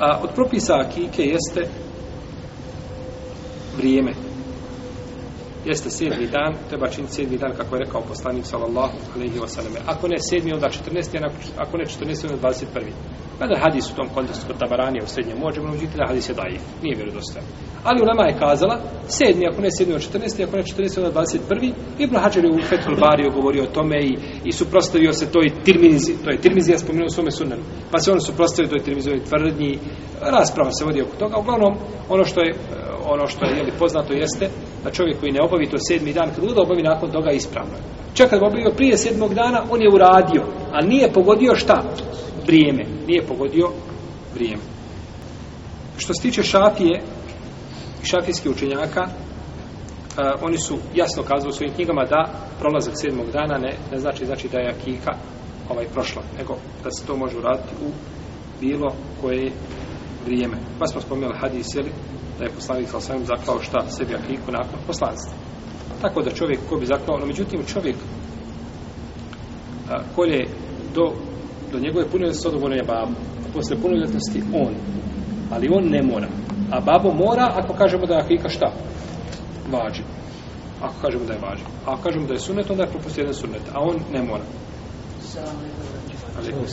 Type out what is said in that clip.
A od propisa akike jeste vrijeme. Jeste sedmi dan, treba činiti sedmi dan, kako je rekao poslanik sallallahu alaihi wa sallam. Ako ne sedmi, onda 14. Ako ne 14. onda 21. Kada hadis u tom kontekstu kod Tabaranija u srednjem možemo uđiti da hadis je daif, nije vjerodostojan. Ali ulema je kazala, sedmi, ako ne sedmi od 14. Ako ne 14. onda 21. Ibn Hajar je u Fethul Bariju govorio o tome i, i suprostavio se toj tirmizi, to je tirmizi, ja spomenuo u svome sunnanu. Pa se on suprostavio toj tirmizovoj tvrdnji, rasprava se vodi oko toga. Uglavnom, ono što je ono što je jeli, poznato jeste da čovjek koji ne obavi to sedmi dan, kad bude obavi nakon toga ispravno. Čak kad obavio prije sedmog dana, on je uradio, a nije pogodio šta? Vrijeme. Nije pogodio vrijeme. Što se tiče šafije i šafijskih učenjaka, a, oni su jasno kazali u svojim knjigama da prolazak sedmog dana ne, ne znači znači da je akika ovaj prošla, nego da se to može uraditi u bilo koje vrijeme. Pa smo spomenuli hadis, jeli, da je poslanik sa osvijem zaklao šta sebi akiku nakon poslanstva. Tako da čovjek ko bi zaklao, no međutim čovjek a, kolje do, do njegove punoljetnosti odgovorno je babo. A posle punoljetnosti on. Ali on ne mora. A babo mora ako kažemo da je akika šta? Važi. Ako kažemo da je važi. A ako kažemo da je sunet, onda je propustio jedan sunet. A on ne mora. Ali